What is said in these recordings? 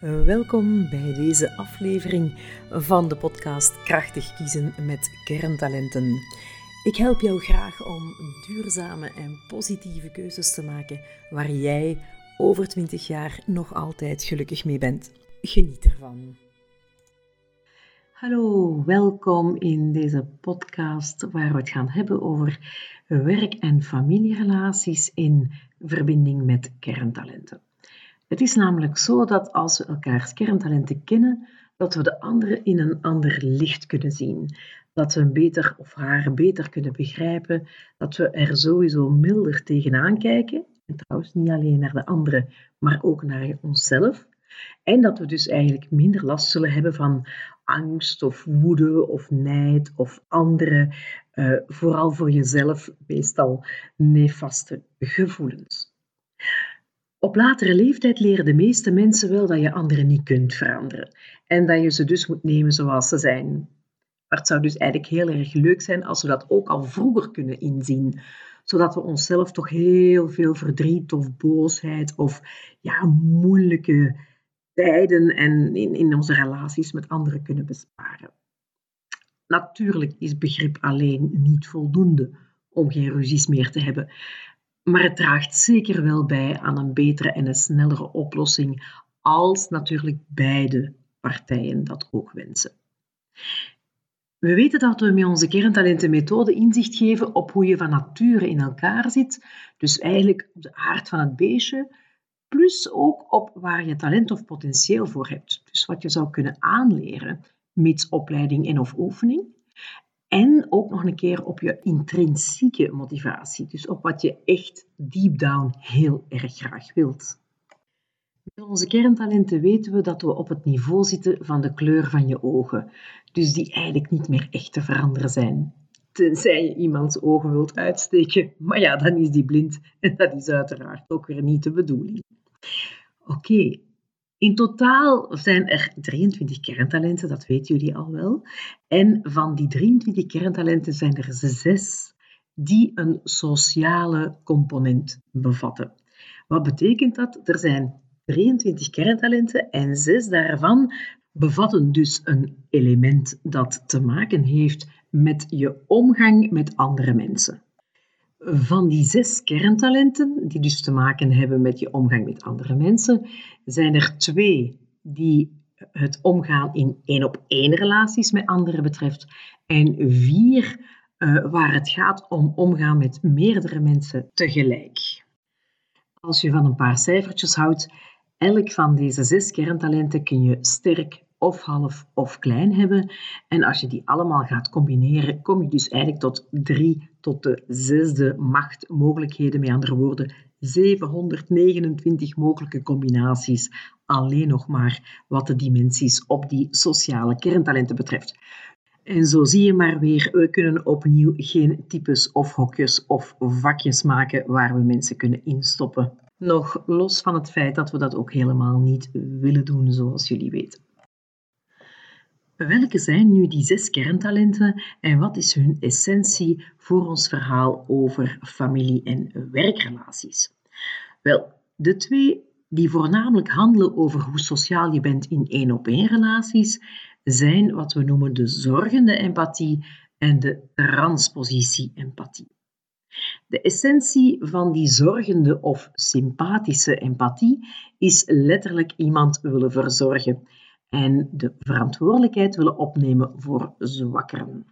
Welkom bij deze aflevering van de podcast Krachtig kiezen met kerntalenten. Ik help jou graag om duurzame en positieve keuzes te maken waar jij over 20 jaar nog altijd gelukkig mee bent. Geniet ervan. Hallo, welkom in deze podcast waar we het gaan hebben over werk- en familierelaties in verbinding met kerntalenten. Het is namelijk zo dat als we elkaars kerntalenten kennen, dat we de andere in een ander licht kunnen zien. Dat we hem beter of haar beter kunnen begrijpen. Dat we er sowieso milder tegenaan kijken. En trouwens niet alleen naar de andere, maar ook naar onszelf. En dat we dus eigenlijk minder last zullen hebben van angst of woede of nijd of andere, uh, vooral voor jezelf, meestal nefaste gevoelens. Op latere leeftijd leren de meeste mensen wel dat je anderen niet kunt veranderen en dat je ze dus moet nemen zoals ze zijn. Maar het zou dus eigenlijk heel erg leuk zijn als we dat ook al vroeger kunnen inzien, zodat we onszelf toch heel veel verdriet of boosheid of ja, moeilijke tijden en in, in onze relaties met anderen kunnen besparen. Natuurlijk is begrip alleen niet voldoende om geen ruzies meer te hebben. Maar het draagt zeker wel bij aan een betere en een snellere oplossing, als natuurlijk beide partijen dat ook wensen. We weten dat we met onze kerntalentenmethode inzicht geven op hoe je van nature in elkaar zit, dus eigenlijk op de aard van het beestje, plus ook op waar je talent of potentieel voor hebt, dus wat je zou kunnen aanleren, mits opleiding en of oefening. En ook nog een keer op je intrinsieke motivatie, dus op wat je echt deep down heel erg graag wilt. Met onze kerntalenten weten we dat we op het niveau zitten van de kleur van je ogen, dus die eigenlijk niet meer echt te veranderen zijn. Tenzij je iemands ogen wilt uitsteken, maar ja, dan is die blind en dat is uiteraard ook weer niet de bedoeling. Oké, in totaal zijn er 23 kerntalenten, dat weten jullie al wel. En van die 23 kerntalenten zijn er zes die een sociale component bevatten. Wat betekent dat? Er zijn 23 kerntalenten en zes daarvan bevatten dus een element dat te maken heeft met je omgang met andere mensen. Van die zes kerntalenten, die dus te maken hebben met je omgang met andere mensen, zijn er twee die het omgaan in één-op-één relaties met anderen betreft en vier uh, waar het gaat om omgaan met meerdere mensen tegelijk. Als je van een paar cijfertjes houdt, elk van deze zes kerntalenten kun je sterk of half of klein hebben. En als je die allemaal gaat combineren, kom je dus eigenlijk tot drie tot de zesde macht mogelijkheden. Met andere woorden, 729 mogelijke combinaties. Alleen nog maar wat de dimensies op die sociale kerntalenten betreft. En zo zie je maar weer, we kunnen opnieuw geen types of hokjes of vakjes maken waar we mensen kunnen instoppen. Nog los van het feit dat we dat ook helemaal niet willen doen, zoals jullie weten. Welke zijn nu die zes kerntalenten en wat is hun essentie voor ons verhaal over familie- en werkrelaties? Wel, de twee die voornamelijk handelen over hoe sociaal je bent in één-op-één relaties, zijn wat we noemen de zorgende empathie en de transpositie-empathie. De essentie van die zorgende of sympathische empathie is letterlijk iemand willen verzorgen en de verantwoordelijkheid willen opnemen voor zwakkeren.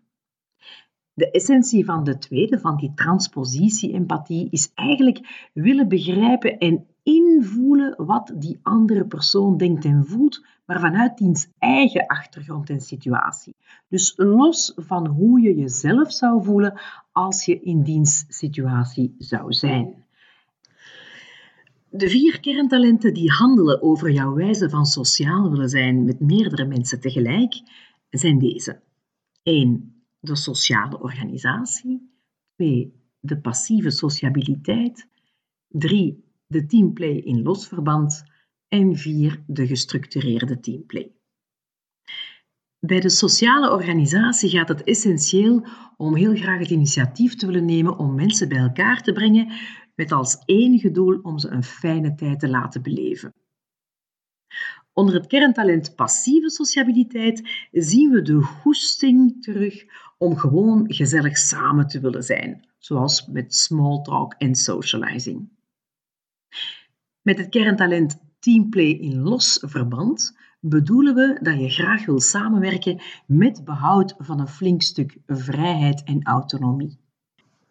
De essentie van de tweede, van die transpositie-empathie, is eigenlijk willen begrijpen en invoelen wat die andere persoon denkt en voelt, maar vanuit diens eigen achtergrond en situatie. Dus los van hoe je jezelf zou voelen als je in diens situatie zou zijn. De vier kerntalenten die handelen over jouw wijze van sociaal willen zijn met meerdere mensen tegelijk, zijn deze. 1. De sociale organisatie. 2. De passieve sociabiliteit. 3. De teamplay in losverband. En 4. De gestructureerde teamplay. Bij de sociale organisatie gaat het essentieel om heel graag het initiatief te willen nemen om mensen bij elkaar te brengen met als enige doel om ze een fijne tijd te laten beleven. Onder het kerntalent passieve sociabiliteit zien we de goesting terug om gewoon gezellig samen te willen zijn, zoals met small talk en socializing. Met het kerntalent teamplay in los verband bedoelen we dat je graag wil samenwerken met behoud van een flink stuk vrijheid en autonomie.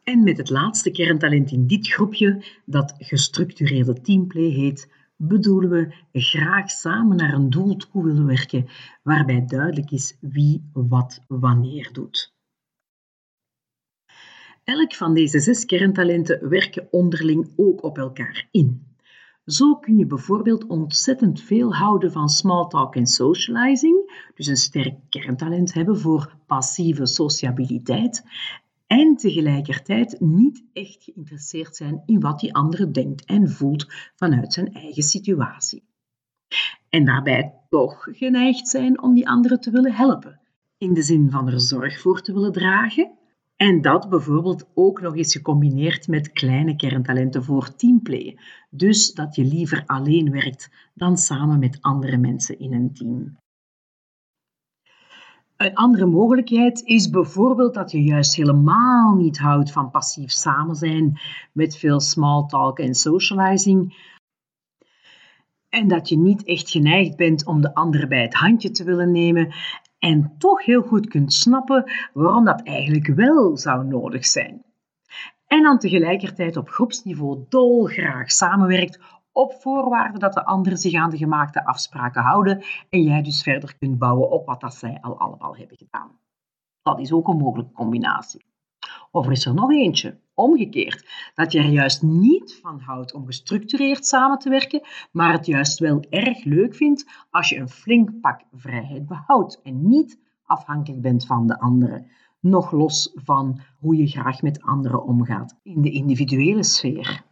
En met het laatste kerntalent in dit groepje, dat gestructureerde teamplay heet, bedoelen we graag samen naar een doel toe willen werken, waarbij duidelijk is wie wat wanneer doet. Elk van deze zes kerntalenten werken onderling ook op elkaar in. Zo kun je bijvoorbeeld ontzettend veel houden van small talk en socializing, dus een sterk kerntalent hebben voor passieve sociabiliteit, en tegelijkertijd niet echt geïnteresseerd zijn in wat die andere denkt en voelt vanuit zijn eigen situatie. En daarbij toch geneigd zijn om die andere te willen helpen, in de zin van er zorg voor te willen dragen. En dat bijvoorbeeld ook nog eens gecombineerd met kleine kerntalenten voor teamplay. Dus dat je liever alleen werkt dan samen met andere mensen in een team. Een andere mogelijkheid is bijvoorbeeld dat je juist helemaal niet houdt van passief samen zijn met veel small talk en socializing. En dat je niet echt geneigd bent om de ander bij het handje te willen nemen en toch heel goed kunt snappen waarom dat eigenlijk wel zou nodig zijn. En dan tegelijkertijd op groepsniveau dolgraag samenwerkt op voorwaarde dat de anderen zich aan de gemaakte afspraken houden en jij dus verder kunt bouwen op wat dat zij al allemaal hebben gedaan. Dat is ook een mogelijke combinatie. Of is er nog eentje, omgekeerd, dat je er juist niet van houdt om gestructureerd samen te werken, maar het juist wel erg leuk vindt als je een flink pak vrijheid behoudt en niet afhankelijk bent van de anderen, nog los van hoe je graag met anderen omgaat in de individuele sfeer.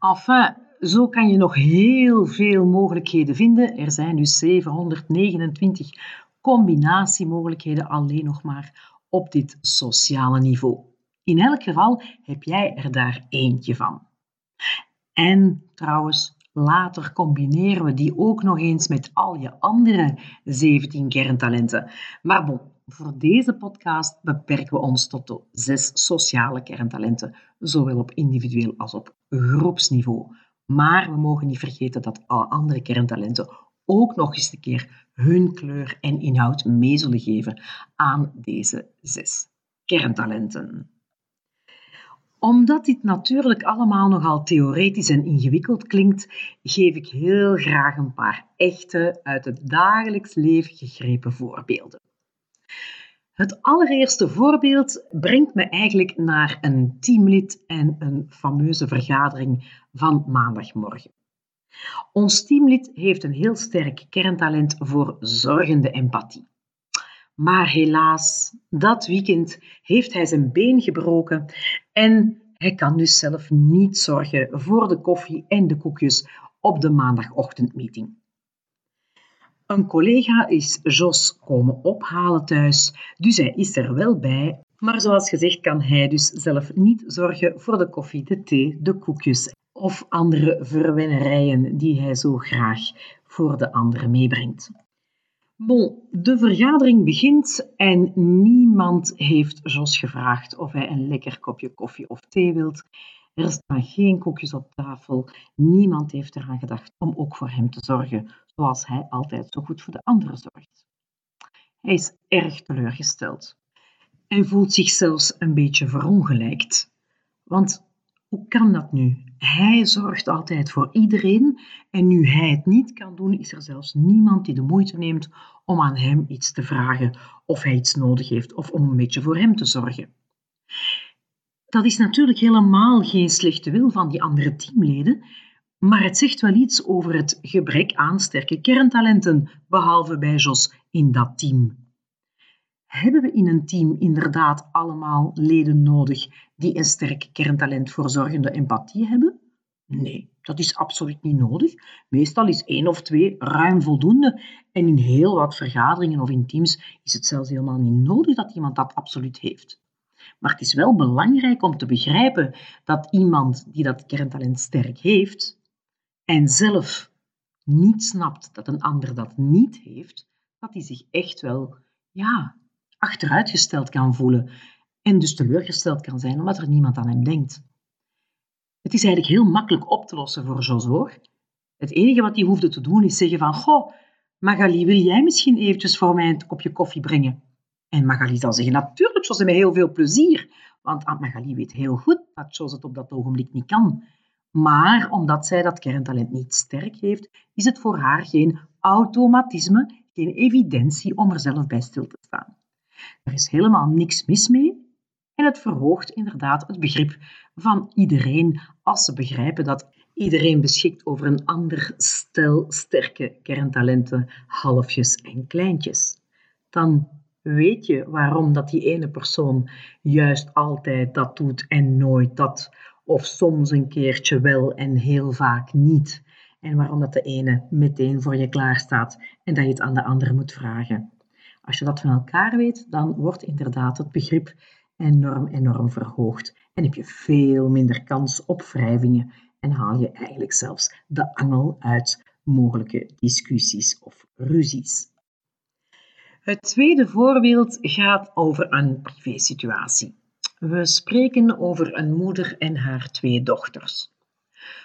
Enfin, zo kan je nog heel veel mogelijkheden vinden. Er zijn dus 729 combinatiemogelijkheden alleen nog maar op dit sociale niveau. In elk geval heb jij er daar eentje van. En trouwens, later combineren we die ook nog eens met al je andere 17 kerntalenten. Maar bon, voor deze podcast beperken we ons tot de zes sociale kerntalenten, zowel op individueel als op groepsniveau. Maar we mogen niet vergeten dat alle andere kerntalenten ook nog eens een keer hun kleur en inhoud mee zullen geven aan deze zes kerntalenten. Omdat dit natuurlijk allemaal nogal theoretisch en ingewikkeld klinkt, geef ik heel graag een paar echte, uit het dagelijks leven gegrepen voorbeelden. Het allereerste voorbeeld brengt me eigenlijk naar een teamlid en een fameuze vergadering van maandagmorgen. Ons teamlid heeft een heel sterk kerntalent voor zorgende empathie. Maar helaas, dat weekend heeft hij zijn been gebroken en hij kan dus zelf niet zorgen voor de koffie en de koekjes op de maandagochtendmeeting. Een collega is Jos komen ophalen thuis, dus hij is er wel bij. Maar zoals gezegd kan hij dus zelf niet zorgen voor de koffie, de thee, de koekjes of andere verwennerijen die hij zo graag voor de anderen meebrengt. Bon, de vergadering begint en niemand heeft Jos gevraagd of hij een lekker kopje koffie of thee wilt. Er staan geen koekjes op tafel. Niemand heeft eraan gedacht om ook voor hem te zorgen, zoals hij altijd zo goed voor de anderen zorgt. Hij is erg teleurgesteld en voelt zich zelfs een beetje verongelijkt. Want hoe kan dat nu? Hij zorgt altijd voor iedereen en nu hij het niet kan doen, is er zelfs niemand die de moeite neemt om aan hem iets te vragen of hij iets nodig heeft of om een beetje voor hem te zorgen. Dat is natuurlijk helemaal geen slechte wil van die andere teamleden, maar het zegt wel iets over het gebrek aan sterke kerntalenten, behalve bij Jos in dat team. Hebben we in een team inderdaad allemaal leden nodig die een sterk kerntalent voor zorgende empathie hebben? Nee, dat is absoluut niet nodig. Meestal is één of twee ruim voldoende. En in heel wat vergaderingen of in teams is het zelfs helemaal niet nodig dat iemand dat absoluut heeft. Maar het is wel belangrijk om te begrijpen dat iemand die dat kerntalent sterk heeft en zelf niet snapt dat een ander dat niet heeft, dat hij zich echt wel, ja, achteruitgesteld kan voelen en dus teleurgesteld kan zijn omdat er niemand aan hem denkt. Het is eigenlijk heel makkelijk op te lossen voor Jos. Het enige wat hij hoefde te doen is zeggen van, goh, Magali, wil jij misschien eventjes voor mij een kopje koffie brengen? En Magali zal zeggen, natuurlijk, Jos, met heel veel plezier. Want Aunt Magali weet heel goed dat Jos het op dat ogenblik niet kan. Maar omdat zij dat kerntalent niet sterk heeft, is het voor haar geen automatisme, geen evidentie om er zelf bij stil te staan. Er is helemaal niks mis mee en het verhoogt inderdaad het begrip van iedereen als ze begrijpen dat iedereen beschikt over een ander stel sterke kerntalenten, halfjes en kleintjes. Dan weet je waarom dat die ene persoon juist altijd dat doet en nooit dat, of soms een keertje wel en heel vaak niet. En waarom dat de ene meteen voor je klaar staat en dat je het aan de andere moet vragen. Als je dat van elkaar weet, dan wordt inderdaad het begrip enorm, enorm verhoogd. En heb je veel minder kans op wrijvingen en haal je eigenlijk zelfs de angel uit mogelijke discussies of ruzies. Het tweede voorbeeld gaat over een privésituatie. We spreken over een moeder en haar twee dochters.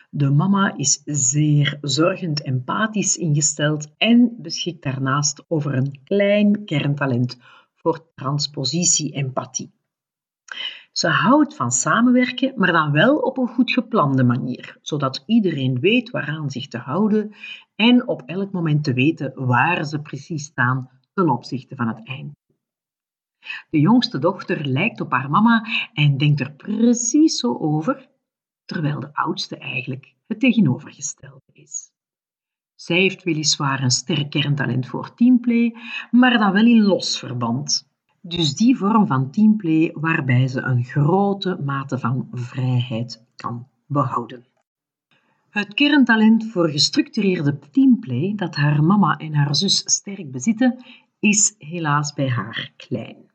De mama is zeer zorgend empathisch ingesteld en beschikt daarnaast over een klein kerntalent voor transpositie-empathie. Ze houdt van samenwerken, maar dan wel op een goed geplande manier, zodat iedereen weet waaraan zich te houden en op elk moment te weten waar ze precies staan ten opzichte van het eind. De jongste dochter lijkt op haar mama en denkt er precies zo over, terwijl de oudste eigenlijk het tegenovergestelde is. Zij heeft weliswaar een sterk kerntalent voor teamplay, maar dan wel in los verband. Dus die vorm van teamplay waarbij ze een grote mate van vrijheid kan behouden. Het kerntalent voor gestructureerde teamplay dat haar mama en haar zus sterk bezitten, is helaas bij haar klein.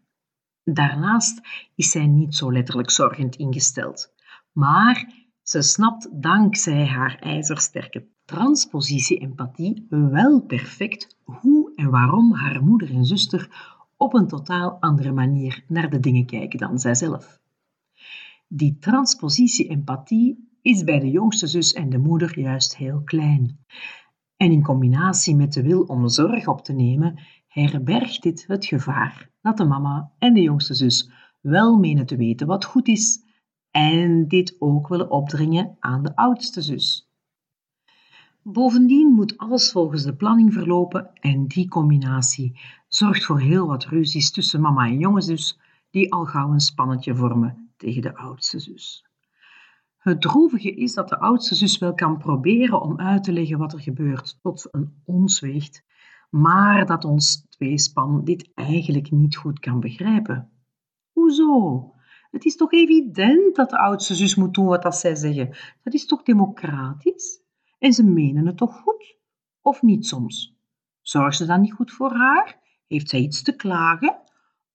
Daarnaast is zij niet zo letterlijk zorgend ingesteld, maar ze snapt dankzij haar ijzersterke transpositie-empathie wel perfect hoe en waarom haar moeder en zuster op een totaal andere manier naar de dingen kijken dan zijzelf. Die transpositie-empathie is bij de jongste zus en de moeder juist heel klein. En in combinatie met de wil om zorg op te nemen, herbergt dit het gevaar dat de mama en de jongste zus wel menen te weten wat goed is en dit ook willen opdringen aan de oudste zus. Bovendien moet alles volgens de planning verlopen en die combinatie zorgt voor heel wat ruzies tussen mama en jonge zus, die al gauw een spannetje vormen tegen de oudste zus. Het droevige is dat de oudste zus wel kan proberen om uit te leggen wat er gebeurt tot een ons weegt, maar dat ons tweespan dit eigenlijk niet goed kan begrijpen. Hoezo? Het is toch evident dat de oudste zus moet doen wat dat zij zeggen. Dat is toch democratisch? En ze menen het toch goed? Of niet soms? Zorgen ze dan niet goed voor haar? Heeft zij iets te klagen?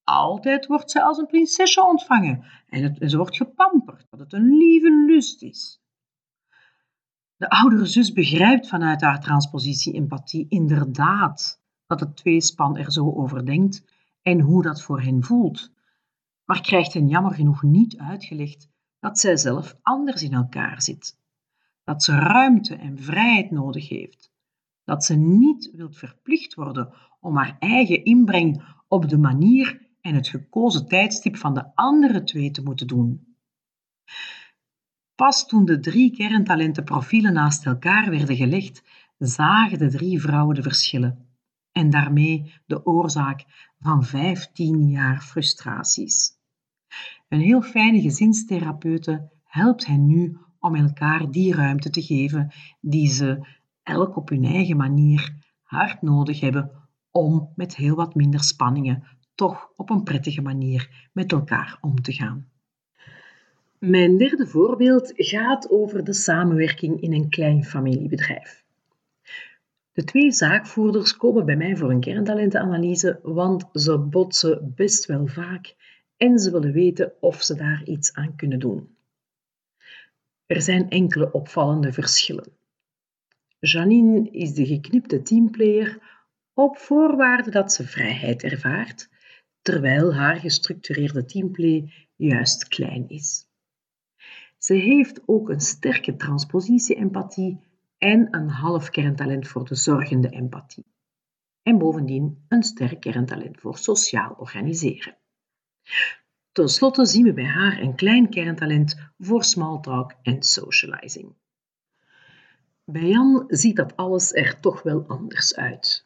Altijd wordt zij als een prinsesje ontvangen en, het, ze wordt gepamperd, dat het een lieve lust is. De oudere zus begrijpt vanuit haar transpositie-empathie inderdaad dat het tweespan er zo over denkt en hoe dat voor hen voelt, maar krijgt hen jammer genoeg niet uitgelegd dat zij zelf anders in elkaar zit, dat ze ruimte en vrijheid nodig heeft, dat ze niet wilt verplicht worden om haar eigen inbreng op de manier en het gekozen tijdstip van de andere twee te moeten doen. Pas toen de drie kerntalentenprofielen naast elkaar werden gelegd, zagen de drie vrouwen de verschillen en daarmee de oorzaak van 15 jaar frustraties. Een heel fijne gezinstherapeute helpt hen nu om elkaar die ruimte te geven die ze elk op hun eigen manier hard nodig hebben om met heel wat minder spanningen toch op een prettige manier met elkaar om te gaan. Mijn derde voorbeeld gaat over de samenwerking in een klein familiebedrijf. De twee zaakvoerders komen bij mij voor een kerntalentenanalyse, want ze botsen best wel vaak en ze willen weten of ze daar iets aan kunnen doen. Er zijn enkele opvallende verschillen. Janine is de geknipte teamplayer op voorwaarde dat ze vrijheid ervaart, terwijl haar gestructureerde teamplay juist klein is. Ze heeft ook een sterke transpositie-empathie en een half kerntalent voor de zorgende empathie. En bovendien een sterk kerntalent voor sociaal organiseren. Ten slotte zien we bij haar een klein kerntalent voor small talk en socializing. Bij Jan ziet dat alles er toch wel anders uit.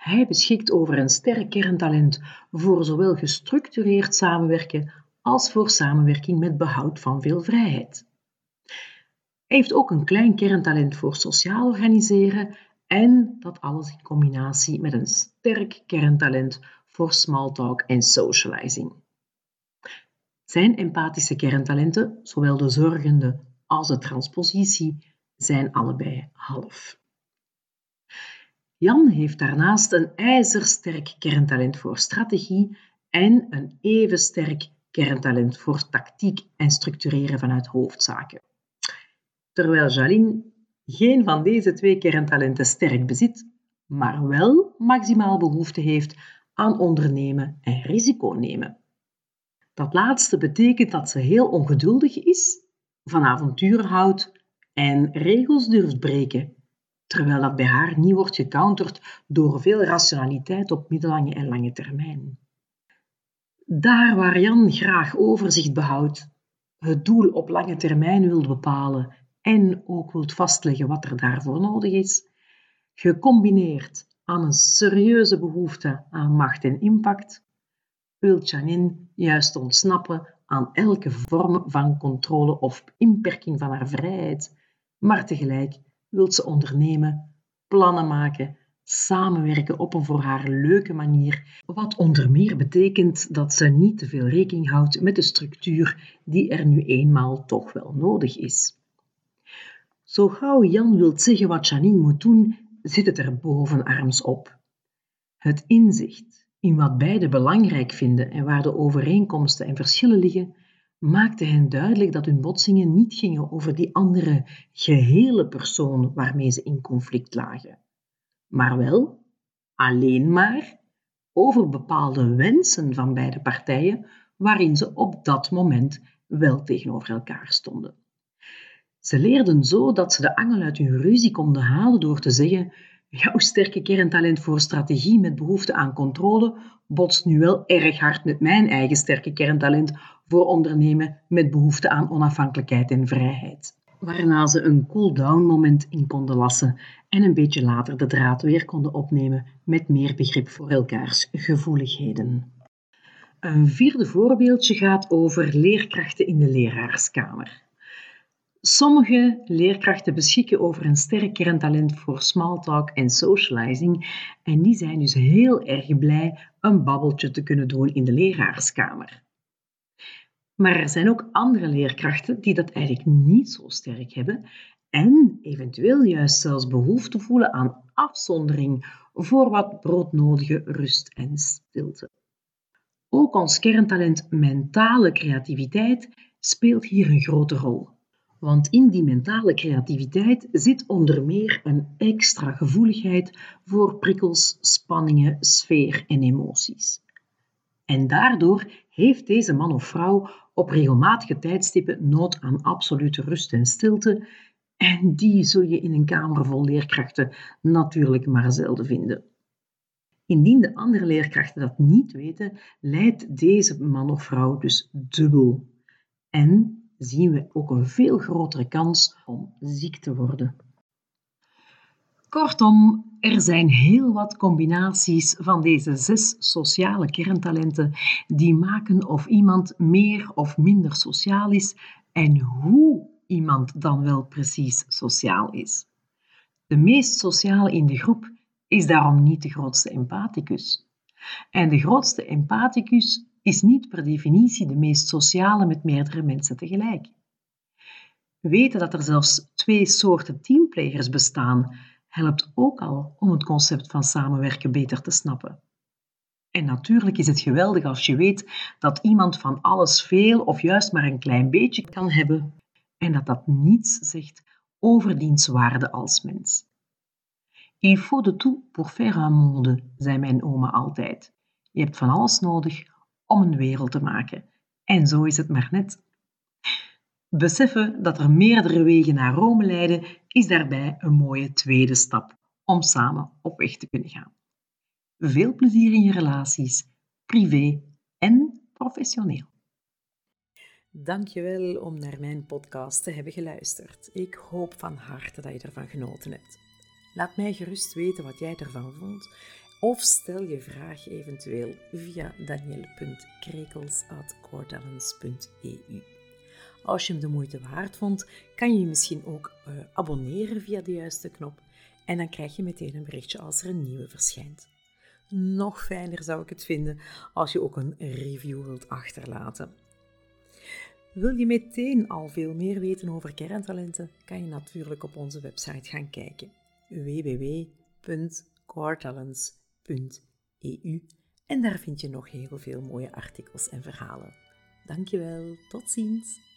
Hij beschikt over een sterk kerntalent voor zowel gestructureerd samenwerken als voor samenwerking met behoud van veel vrijheid. Hij heeft ook een klein kerntalent voor sociaal organiseren en dat alles in combinatie met een sterk kerntalent voor small talk en socializing. Zijn empathische kerntalenten, zowel de zorgende als de transpositie, zijn allebei half. Jan heeft daarnaast een ijzersterk kerntalent voor strategie en een even sterk kerntalent voor tactiek en structureren vanuit hoofdzaken. Terwijl Jaline geen van deze twee kerntalenten sterk bezit, maar wel maximaal behoefte heeft aan ondernemen en risico nemen. Dat laatste betekent dat ze heel ongeduldig is, van avonturen houdt en regels durft breken, terwijl dat bij haar niet wordt gecounterd door veel rationaliteit op middellange en lange termijn. Daar waar Jan graag overzicht behoudt, het doel op lange termijn wil bepalen en ook wilt vastleggen wat er daarvoor nodig is, gecombineerd aan een serieuze behoefte aan macht en impact, wil Janine juist ontsnappen aan elke vorm van controle of inperking van haar vrijheid, maar tegelijk wil ze ondernemen, plannen maken, samenwerken op een voor haar leuke manier, wat onder meer betekent dat ze niet te veel rekening houdt met de structuur die er nu eenmaal toch wel nodig is. Zo gauw Jan wilt zeggen wat Janine moet doen, zit het er bovenarms op. Het inzicht in wat beiden belangrijk vinden en waar de overeenkomsten en verschillen liggen, maakte hen duidelijk dat hun botsingen niet gingen over die andere gehele persoon waarmee ze in conflict lagen, maar wel alleen maar over bepaalde wensen van beide partijen waarin ze op dat moment wel tegenover elkaar stonden. Ze leerden zo dat ze de angel uit hun ruzie konden halen door te zeggen: Jouw sterke kerntalent voor strategie met behoefte aan controle botst nu wel erg hard met mijn eigen sterke kerntalent voor ondernemen met behoefte aan onafhankelijkheid en vrijheid. Waarna ze een cool-down moment in konden lassen en een beetje later de draad weer konden opnemen met meer begrip voor elkaars gevoeligheden. Een vierde voorbeeldje gaat over leerkrachten in de leraarskamer. Sommige leerkrachten beschikken over een sterk kerntalent voor small talk en socializing en die zijn dus heel erg blij een babbeltje te kunnen doen in de leraarskamer. Maar er zijn ook andere leerkrachten die dat eigenlijk niet zo sterk hebben en eventueel juist zelfs behoefte voelen aan afzondering voor wat broodnodige rust en stilte. Ook ons kerntalent mentale creativiteit speelt hier een grote rol. Want in die mentale creativiteit zit onder meer een extra gevoeligheid voor prikkels, spanningen, sfeer en emoties. En daardoor heeft deze man of vrouw op regelmatige tijdstippen nood aan absolute rust en stilte. En die zul je in een kamer vol leerkrachten natuurlijk maar zelden vinden. Indien de andere leerkrachten dat niet weten, leidt deze man of vrouw dus dubbel. En zien we ook een veel grotere kans om ziek te worden. Kortom, er zijn heel wat combinaties van deze zes sociale kerntalenten die maken of iemand meer of minder sociaal is en hoe iemand dan wel precies sociaal is. De meest sociale in de groep is daarom niet de grootste empathicus. En de grootste empathicus is niet per definitie de meest sociale met meerdere mensen tegelijk. Weten dat er zelfs twee soorten teamplayers bestaan, helpt ook al om het concept van samenwerken beter te snappen. En natuurlijk is het geweldig als je weet dat iemand van alles veel of juist maar een klein beetje kan hebben en dat dat niets zegt over diens waarde als mens. Il faut de tout pour faire un monde, zei mijn oma altijd. Je hebt van alles nodig om een wereld te maken. En zo is het maar net. Beseffen dat er meerdere wegen naar Rome leiden, is daarbij een mooie tweede stap om samen op weg te kunnen gaan. Veel plezier in je relaties, privé en professioneel. Dankjewel om naar mijn podcast te hebben geluisterd. Ik hoop van harte dat je ervan genoten hebt. Laat mij gerust weten wat jij ervan vond of stel je vraag eventueel via daniel.krekels.coretalents.eu. Als je hem de moeite waard vond, kan je je misschien ook uh, abonneren via de juiste knop en dan krijg je meteen een berichtje als er een nieuwe verschijnt. Nog fijner zou ik het vinden als je ook een review wilt achterlaten. Wil je meteen al veel meer weten over kerntalenten, kan je natuurlijk op onze website gaan kijken www.coretalents.eu en daar vind je nog heel veel mooie artikels en verhalen. Dankjewel, tot ziens!